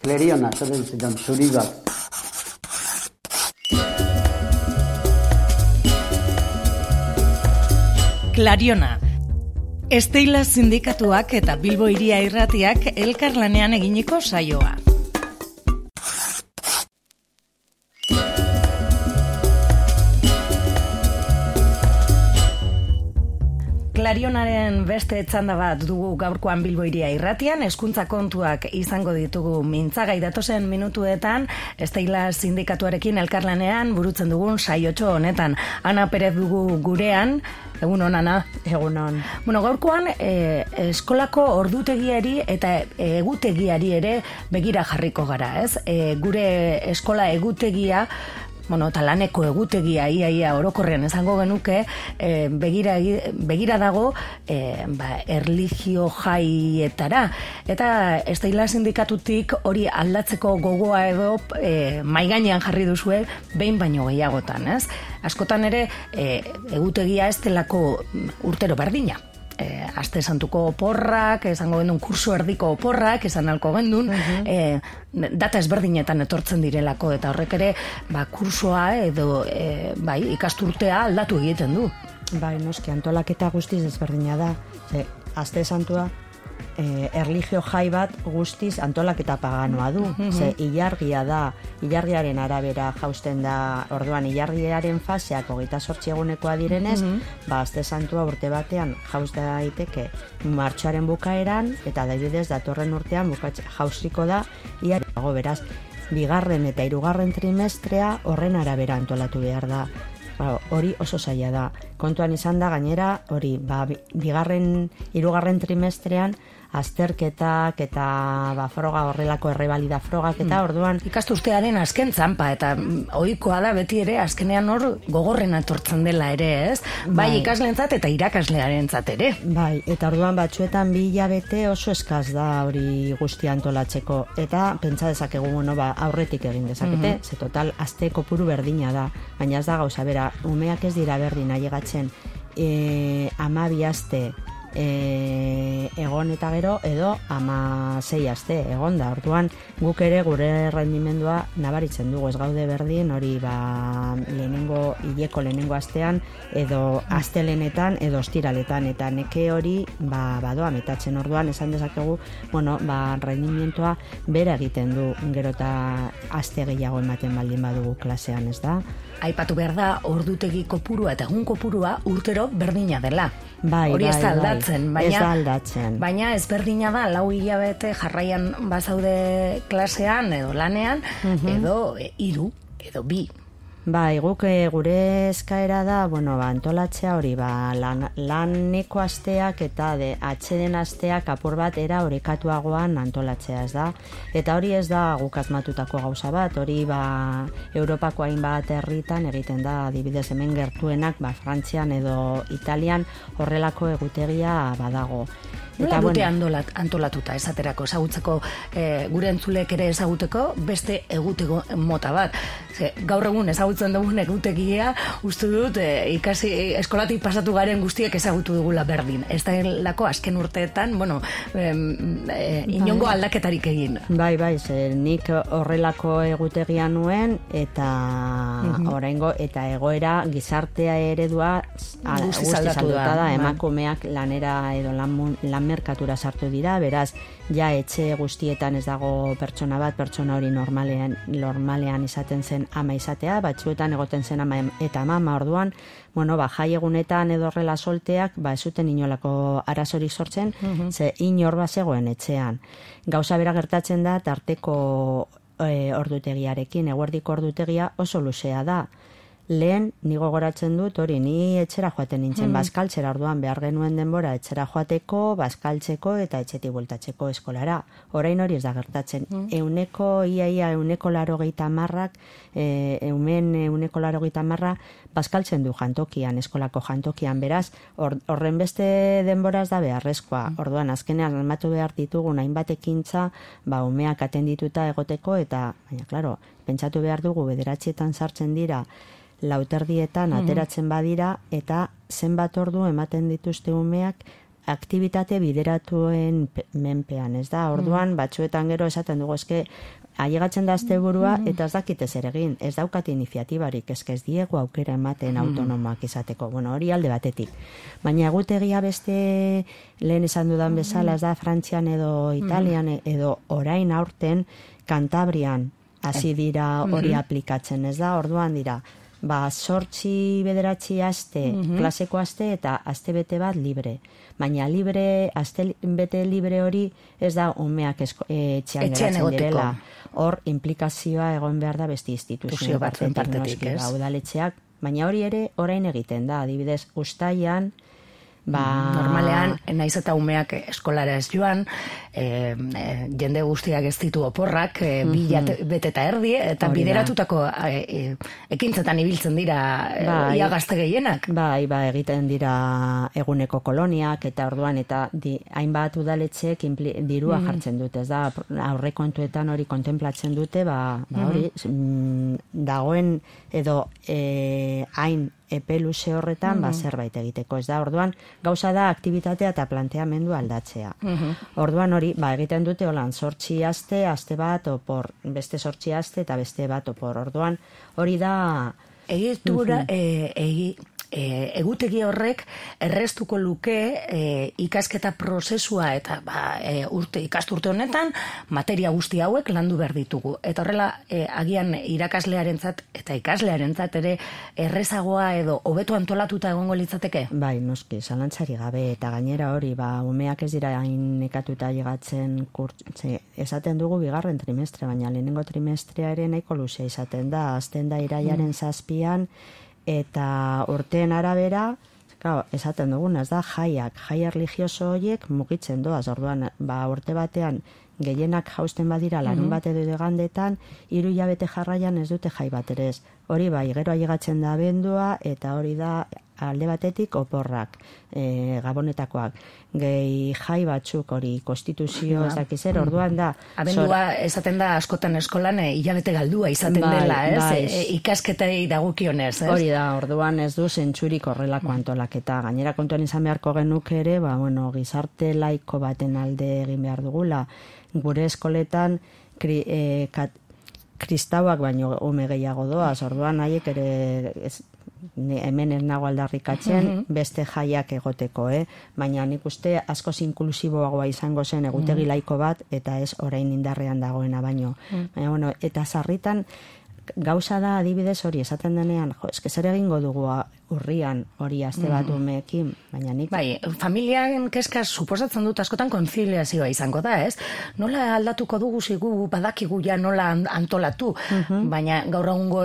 Kleriona, zaten zidan, zuri bat. Klariona. Esteila sindikatuak eta Bilbo iria irratiak elkarlanean eginiko saioa. Klarionaren beste etzanda bat dugu gaurkoan Bilbo iria irratian, eskuntza kontuak izango ditugu mintzagai datozen minutuetan, esteila sindikatuarekin elkarlanean burutzen dugun saiotxo honetan. Ana Perez dugu gurean, egun honana. Egun hon. Bueno, gaurkoan e, eskolako ordutegiari eta egutegiari ere begira jarriko gara, ez? E, gure eskola egutegia bueno, eta laneko egutegia ia ia orokorrean esango genuke, e, begira, begira dago e, ba, erligio jaietara. Eta da sindikatutik hori aldatzeko gogoa edo e, maigainean jarri duzue behin baino gehiagotan, ez? Askotan ere, e, egutegia ez delako urtero berdina e, aste santuko oporrak, esango gendun kurso erdiko oporrak, esan alko gendun, uh data ezberdinetan etortzen direlako, eta horrek ere, ba, kursoa edo e, bai, ikasturtea aldatu egiten du. Bai, noski, antolaketa guztiz ezberdina da. Ze, aste santua, e, erligio jai bat guztiz antolak eta paganoa du. Mm Ze ilargia da, ilargiaren arabera jausten da, orduan ilargiaren faseak hogeita sortzi egunekoa direnez, mm ba, azte santua urte batean jauz daiteke martxoaren bukaeran, eta daibidez datorren urtean bukatxe, jauzriko da, iarriago beraz, bigarren eta hirugarren trimestrea horren arabera antolatu behar da. Ba, hori oso zaila da. Kontuan izan da, gainera, hori, ba, bigarren, hirugarren trimestrean, azterketak eta ba, froga horrelako errebalida frogak eta mm. orduan ikasturtearen azken zanpa eta ohikoa da beti ere azkenean hor gogorren atortzen dela ere ez? Bai, bai. ikaslentzat eta irakaslearentzat ere. Bai eta orduan batzuetan bi hilabete oso eskaz da hori guzti antolatzeko. Eta pentsa dezakegu bueno ba aurretik egin dezakete mm ze total aste kopuru berdina da. Baina ez da gauza bera umeak ez dira berdin ailegatzen eh 12 aste e, egon eta gero edo ama zei aste egon da. Orduan guk ere gure rendimendua nabaritzen dugu ez gaude berdin hori ba lehenengo hileko lehenengo astean edo astelenetan edo ostiraletan eta neke hori ba badoa metatzen orduan esan dezakegu bueno ba rendimientoa bera egiten du gero eta aste gehiago ematen baldin badugu klasean ez da Aipatu behar da, ordutegi kopurua eta egun kopurua urtero berdina dela. Bai, Hori ez bai, da bai. Aldatzen, baina, ez da aldatzen. baina ez berdina da, lau hilabete jarraian bazaude klasean edo lanean, Mhm. edo e, hiru edo bi. Bai, guk e, gure eskaera da, bueno, ba, antolatzea hori, ba, lan, laneko asteak eta de, atxeden asteak apur bat era orekatuagoan antolatzea ez da. Eta hori ez da guk asmatutako gauza bat, hori ba, Europako hainbat herritan egiten da, adibidez hemen gertuenak, ba, Frantzian edo Italian horrelako egutegia badago. Nola dute andolat, antolatuta esaterako, ezagutzeko e, gure entzulek ere ezaguteko beste egutego mota bat. Ze, gaur egun ezagutzen dugun egutegia, uste dut e, ikasi eskolatik pasatu garen guztiek ezagutu dugula berdin. Ez da lako azken urteetan, bueno, e, e, inongo Bai. aldaketarik egin. Bai, bai, ze nik horrelako egutegia nuen eta oraingo eta egoera gizartea eredua Guztiz aldatu aldatuta da, bai. emakumeak lanera edo lan, lan merkatura sartu dira, beraz, ja etxe guztietan ez dago pertsona bat, pertsona hori normalean, normalean izaten zen ama izatea, batzuetan egoten zen ama eta mama orduan, bueno, ba, jai egunetan edo horrela solteak, ba, ez zuten inolako arazorik sortzen, ze inor bazegoen etxean. Gauza bera gertatzen da, tarteko e, ordutegiarekin, eguerdiko ordutegia oso luzea da. Lehen, ni gogoratzen dut, hori, ni etxera joaten nintzen, bazkaltzera orduan behar genuen denbora etxera joateko, bazkaltzeko eta etxetik bueltatzeko eskolara. Orain hori ez da gertatzen. Euneko, iaia, euneko laro gehieta marrak, e, eumen euneko laro gehieta marra, bazkaltzen du jantokian, eskolako jantokian, beraz, hor- horren beste denboraz da beharrezkoa. Orduan, azkenean, almatu behar ditugu hainbat ekintza, ba, umeak atendituta egoteko, eta, baina, klaro, pentsatu behar dugu, bederatzietan sartzen dira, lauterdietan ateratzen badira, eta zenbat ordu ematen dituzte umeak aktivitate bideratuen pe- menpean, ez da? Orduan, batzuetan gero esaten dugu eske ailegatzen da asteburua eta ez dakite zer egin, ez daukat iniziatibarik, eske ez diegu aukera ematen autonomoak izateko. Bueno, hori alde batetik. Baina egutegia beste lehen esan dudan bezala, ez da Frantzian edo Italian edo orain aurten Kantabrian hasi dira hori aplikatzen, ez da? Orduan dira, ba, sortzi bederatzi aste, klaseko aste eta aste bete bat libre. Baina libre, aste bete libre hori ez da umeak esko, e, etxean, direla. Hor, implikazioa egon behar da beste instituzio Instituzio batzuen partetik, ez? Ba, udaletxeak, baina hori ere orain egiten da, adibidez, ustaian, ba... Normalean, naiz eta umeak eskolara ez joan, e, e, jende guztiak ez ditu oporrak, e, bi jate- bete eta erdi, eta Hori bideratutako e, e, ekintzetan ibiltzen dira Bai. ia gazte gehienak. Bai, ba, egiten dira eguneko koloniak eta orduan eta di, hainbat udaletxeek dirua jartzen dute, ez da aurrekontuetan hori kontemplatzen dute, ba, ba hori mm, dagoen edo e, hain epe luze horretan ba, zerbait egiteko, ez da orduan gauza da aktibitatea eta planteamendu aldatzea. Orduan hori, ba, egiten dute holan sortzi aste, aste bat opor, beste sortzi aste eta beste bat opor. Orduan hori da Egitura, e, egi, e, egutegi horrek errestuko luke e, ikasketa prozesua eta ba, e, urte ikasturte honetan materia guzti hauek landu behar ditugu. Eta horrela, e, agian irakaslearentzat eta ikaslearentzat ere errezagoa edo hobeto antolatuta egongo litzateke? Bai, noski, zalantzari gabe, eta gainera hori, ba, umeak ez dira hain nekatuta llegatzen kurtze, esaten dugu bigarren trimestre, baina lehenengo trimestrea ere nahiko luzea izaten da, azten da iraiaren zazpian, eta urteen arabera, Claro, esaten duguna, ez da, jaiak, jai religioso horiek mugitzen doaz, orduan, ba, urte batean, gehienak jausten badira larun bat edo gandetan, hiru hilabete jarraian ez dute jai bat ere ez. Hori bai, gero ailegatzen da bendua, eta hori da alde batetik oporrak, e, gabonetakoak. Gehi jai batzuk hori konstituzio ez dakiz zer, orduan da. Abendua esaten da askotan eskolan e, hilabete galdua izaten Bai, dela, ez? bai. E, ikasketei dagukionez, ez? Hori da, orduan ez du zentsurik horrelako antolaketa. Gainera kontuan izan beharko genuke ere, ba, bueno, gizarte laiko baten alde egin behar dugula. Gure eskoletan kri, e, kat, kristauak baino ume gehiago doaz, orduan haiek ere ez, hemen ez nago aldarrikatzen beste jaiak egoteko, eh? baina nik uste askoz inklusiboagoa izango zen egutegi laiko bat eta ez orain indarrean dagoena baino. Baina, bueno, eta sarritan gauza da adibidez hori esaten denean, jo, eske zer egingo dugu urrian hori aste bat umeekin, baina nik Bai, familiaren kezka suposatzen dut askotan konziliazioa izango da, ez? Nola aldatuko dugu zigu badakigu ja nola an- antolatu, baina gaur egungo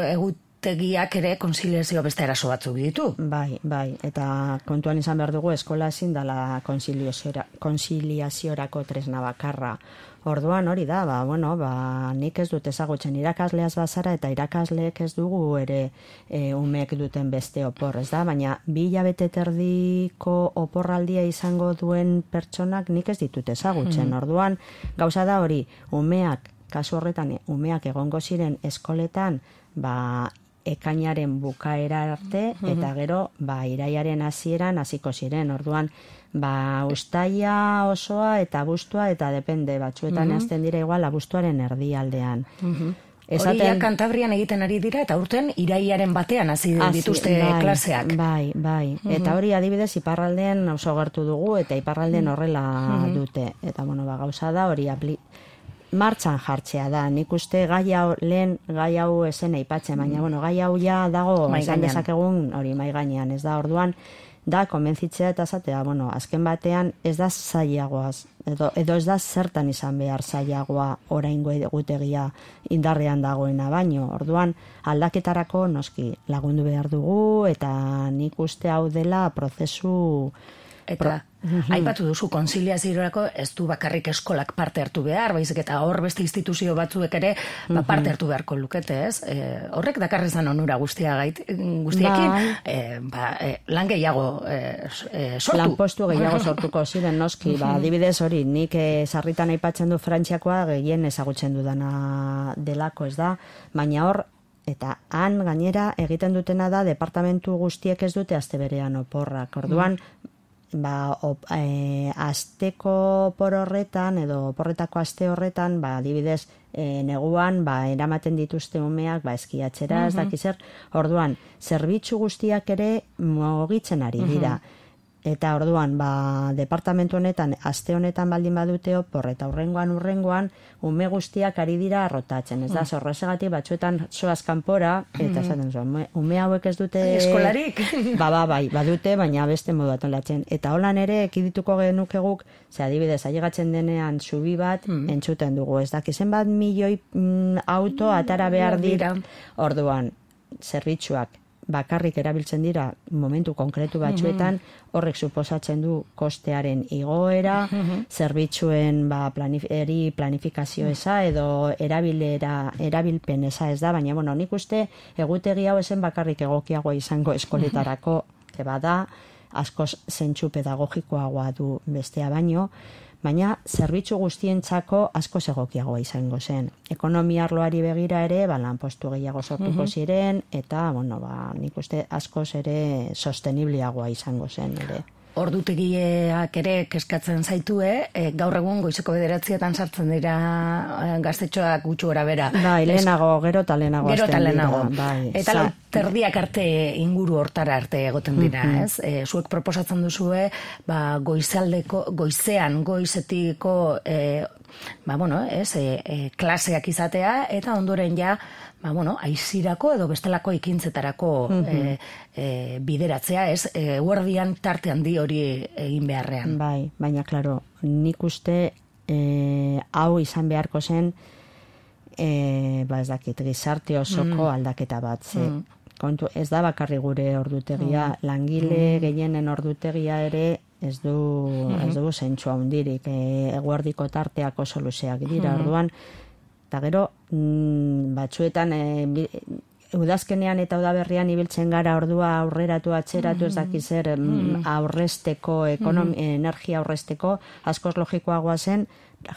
egutegiak ere konziliazioa beste arazo batzuk ditu. Bai, bai, eta kontuan izan behar dugu eskola ezin dala konziliaziora- konziliaziorako tresna bakarra. Orduan hori da, ba, bueno, ba, nik ez dut ezagutzen irakasleaz bazara eta irakasleek ez dugu ere e, umeek duten beste opor, ez da? Baina bi hilabete terdiko oporraldia izango duen pertsonak nik ez ditut ezagutzen. Orduan, gauza da hori, umeak, kasu horretan, umeak egongo ziren eskoletan, ba, ekainaren bukaera arte eta gero ba iraiaren hasieran hasiko ziren. Orduan ba ustaia osoa eta abuztua eta depende batzuetan hasten dira igual abuztuaren erdialdean. Hori ja Kantabrian egiten ari dira eta urten iraiaren batean hasi dituzte bai, klaseak. Bai, bai. Eta hori adibidez iparraldean oso gertu dugu eta iparraldean horrela dute. Eta bueno, ba gauza da hori apli martxan jartzea da. Nik uste gai hau lehen gai hau esen aipatzen, baina bueno, gai hau ja dago esan dezakegun hori mai gainean, ez da. Orduan da konbentzitzea eta esatea, bueno, azken batean ez da zailagoaz, edo, edo ez da zertan izan behar zailagoa oraingo egutegia indarrean dagoena baino. Orduan aldaketarako noski lagundu behar dugu eta nik uste hau dela prozesu Eta aipatu duzu konziliaziorako ez du bakarrik eskolak parte hartu behar, baizik eta hor beste instituzio batzuek ere ba, parte hartu beharko lukete, ez? E, horrek dakarrezan onura guztia gait, guztiekin, Bai. e, ba, e, lan gehiago e, e, sortu. lanpostu gehiago sortuko ziren noski, ba, adibidez hori, nik eh, sarritan aipatzen du Frantziakoa gehien ezagutzen dudana delako, ez da, baina hor eta han gainera egiten dutena da departamentu guztiek ez dute aste berean oporrak. Orduan ba, op, e, asteko por horretan, edo porretako aste horretan, ba, adibidez, e, neguan, ba, eramaten dituzte umeak, ba, eskiatxera, ez dakizer, orduan, zerbitzu guztiak ere mugitzen ari dira. Eta orduan, ba, departamentu honetan, aste honetan baldin badute opor, eta urrengoan urrengoan, ume guztiak ari dira arrotatzen. Ez da, Mm. zorrezegatik batzuetan soaz kanpora, eta esaten zuen, ume, hauek ez dute... Eskolarik? ba, ba, bai, badute, baina beste modu atolatzen. Eta holan ere, ekidituko genuke guk, ze adibidez, ailegatzen denean zubi bat, Mm. entzuten dugu. Ez dakizen bat milioi mm, auto atara behar dira. Orduan, zerbitzuak bakarrik erabiltzen dira momentu konkretu batzuetan, horrek suposatzen du kostearen igoera, zerbitzuen ba, planif eri planifikazio eza edo erabilera, erabilpen eza ez da, baina bueno, nik uste egutegi hau esen bakarrik egokiagoa izango eskoletarako, que bada, askoz zentsu pedagogikoagoa du bestea baino, baina zerbitzu guztientzako asko egokiagoa izango zen. Ekonomia arloari begira ere, ba, lanpostu gehiago sortuko ziren, eta, bueno, ba, nik uste askoz ere sostenibliagoa izango zen ere. Ordutegiak ere keskatzen zaitue, e, gaur egun goizeko bederatzietan sartzen dira e, gaztetxoak gutxu gora bera. Bai, lehenago, gero eta lehenago Gero eta dira. Bai, eta terdiak arte inguru hortara arte egoten dira, ez? E, zuek proposatzen duzue, ba, goizaldeko, goizean, goizetiko, e, ba, bueno, ez, e, e, klaseak izatea, eta ondoren ja, ba, bueno, aizirako edo bestelako ikintzetarako e, e, bideratzea, ez? E, guardian tarte handi hori egin beharrean. Bai, baina, klaro, nik uste hau izan beharko zen e, ba ez dakit, gizarte osoko aldaketa bat, ze kontu, ez da bakarri gure ordutegia, langile gehienen ordutegia ere ez du, ez du zentsu handirik, e, eguerdiko tarteak oso luzeak dira, orduan, eta gero, mm, batzuetan, e, bi- udazkenean eta udaberrian ibiltzen gara ordua aurreratu atzeratu ez dakiz zer mm, aurresteko ekonomi, energia aurresteko askoz logikoagoa zen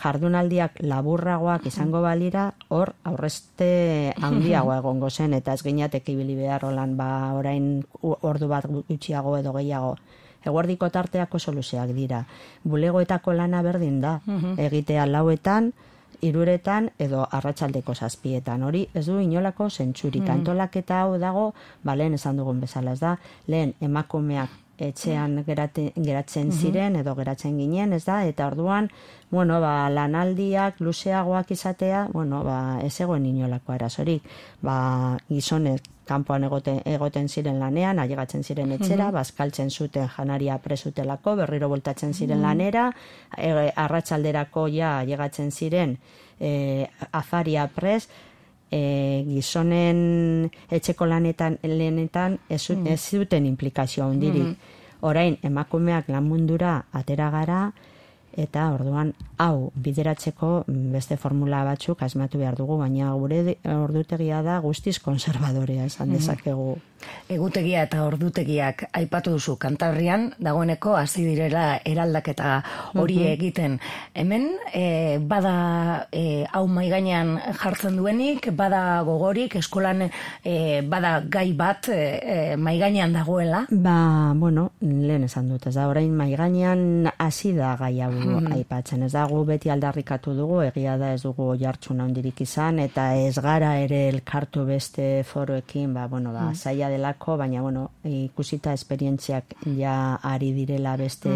jardunaldiak laburragoak izango balira hor aurreste handiagoa egongo zen eta ez gineatek ibili behar holan ba orain ordu bat gutxiago edo gehiago Eguerdiko tarteak oso luzeak dira. Bulegoetako lana berdin da. Egitea lauetan, iruretan edo arratsaldeko zazpietan. Hori ez du inolako zentsurik. Antolaketa hau dago, ba, lehen esan dugun bezala ez da, lehen emakumeak etxean gerate, geratzen ziren edo geratzen ginen, ez da, eta orduan, bueno, ba, lanaldiak luzeagoak izatea, bueno, ba, ez egoen inolako arazorik. Ba, gizonek kanpoan egoten, egoten ziren lanean, ailegatzen ziren etxera, bazkaltzen zuten janaria presutelako, berriro voltatzen ziren lanera, e, arratsalderako ja ailegatzen ziren e, afaria pres, e, gizonen etxeko lanetan lehenetan ez, zu- ez zuten implikazio handirik. Orain emakumeak lan mundura atera gara eta orduan hau bideratzeko mm, beste formula batzuk asmatu behar dugu, baina gure ordutegia da guztiz konservadorea esan dezakegu. Egutegia eta ordutegiak aipatu duzu kantarrian, dagoeneko hasi direla eraldaketa hori egiten. Hemen, e, bada e, hau maiganean jartzen duenik, bada gogorik, eskolan e, bada gai bat e, e, maiganean dagoela. Ba, bueno, lehen esan dut, ez da, orain mai gainean hasi da gai hau aipatzen, ez da, gu beti aldarrikatu dugu, egia da ez dugu jartxun handirik izan, eta ez gara ere elkartu beste foroekin, ba, bueno, ba, zaila delako, baina, bueno, ikusita esperientziak ja ari direla beste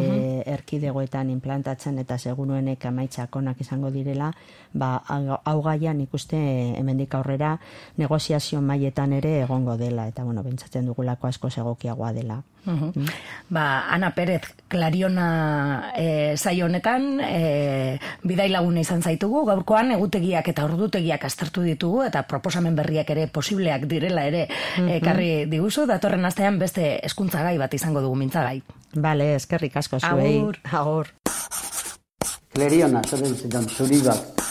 erkidegoetan implantatzen, eta seguruenek amaitzak onak izango direla, ba, hau hau gaian ikuste hemendik aurrera negoziazio mailetan ere egongo dela, eta, bueno, bentsatzen dugulako asko egokiagoa dela. Mhm. Ba, Ana Perez, Klariona e, saio honetan, e, bidai laguna izan zaitugu, gaurkoan egutegiak eta ordutegiak aztertu ditugu, eta proposamen berriak ere posibleak direla ere ekarri diguzu, datorren astean beste hezkuntza gai bat izango dugu mintzagai. Bale, eskerrik asko zuei. Agur. Agur. Kleriona, esaten zidan, zuri bat.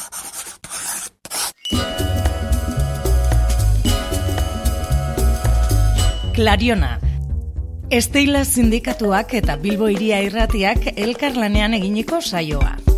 Klariona. Esteila sindikatuak eta Bilbo iria irratiak elkarlanean eginiko saioa.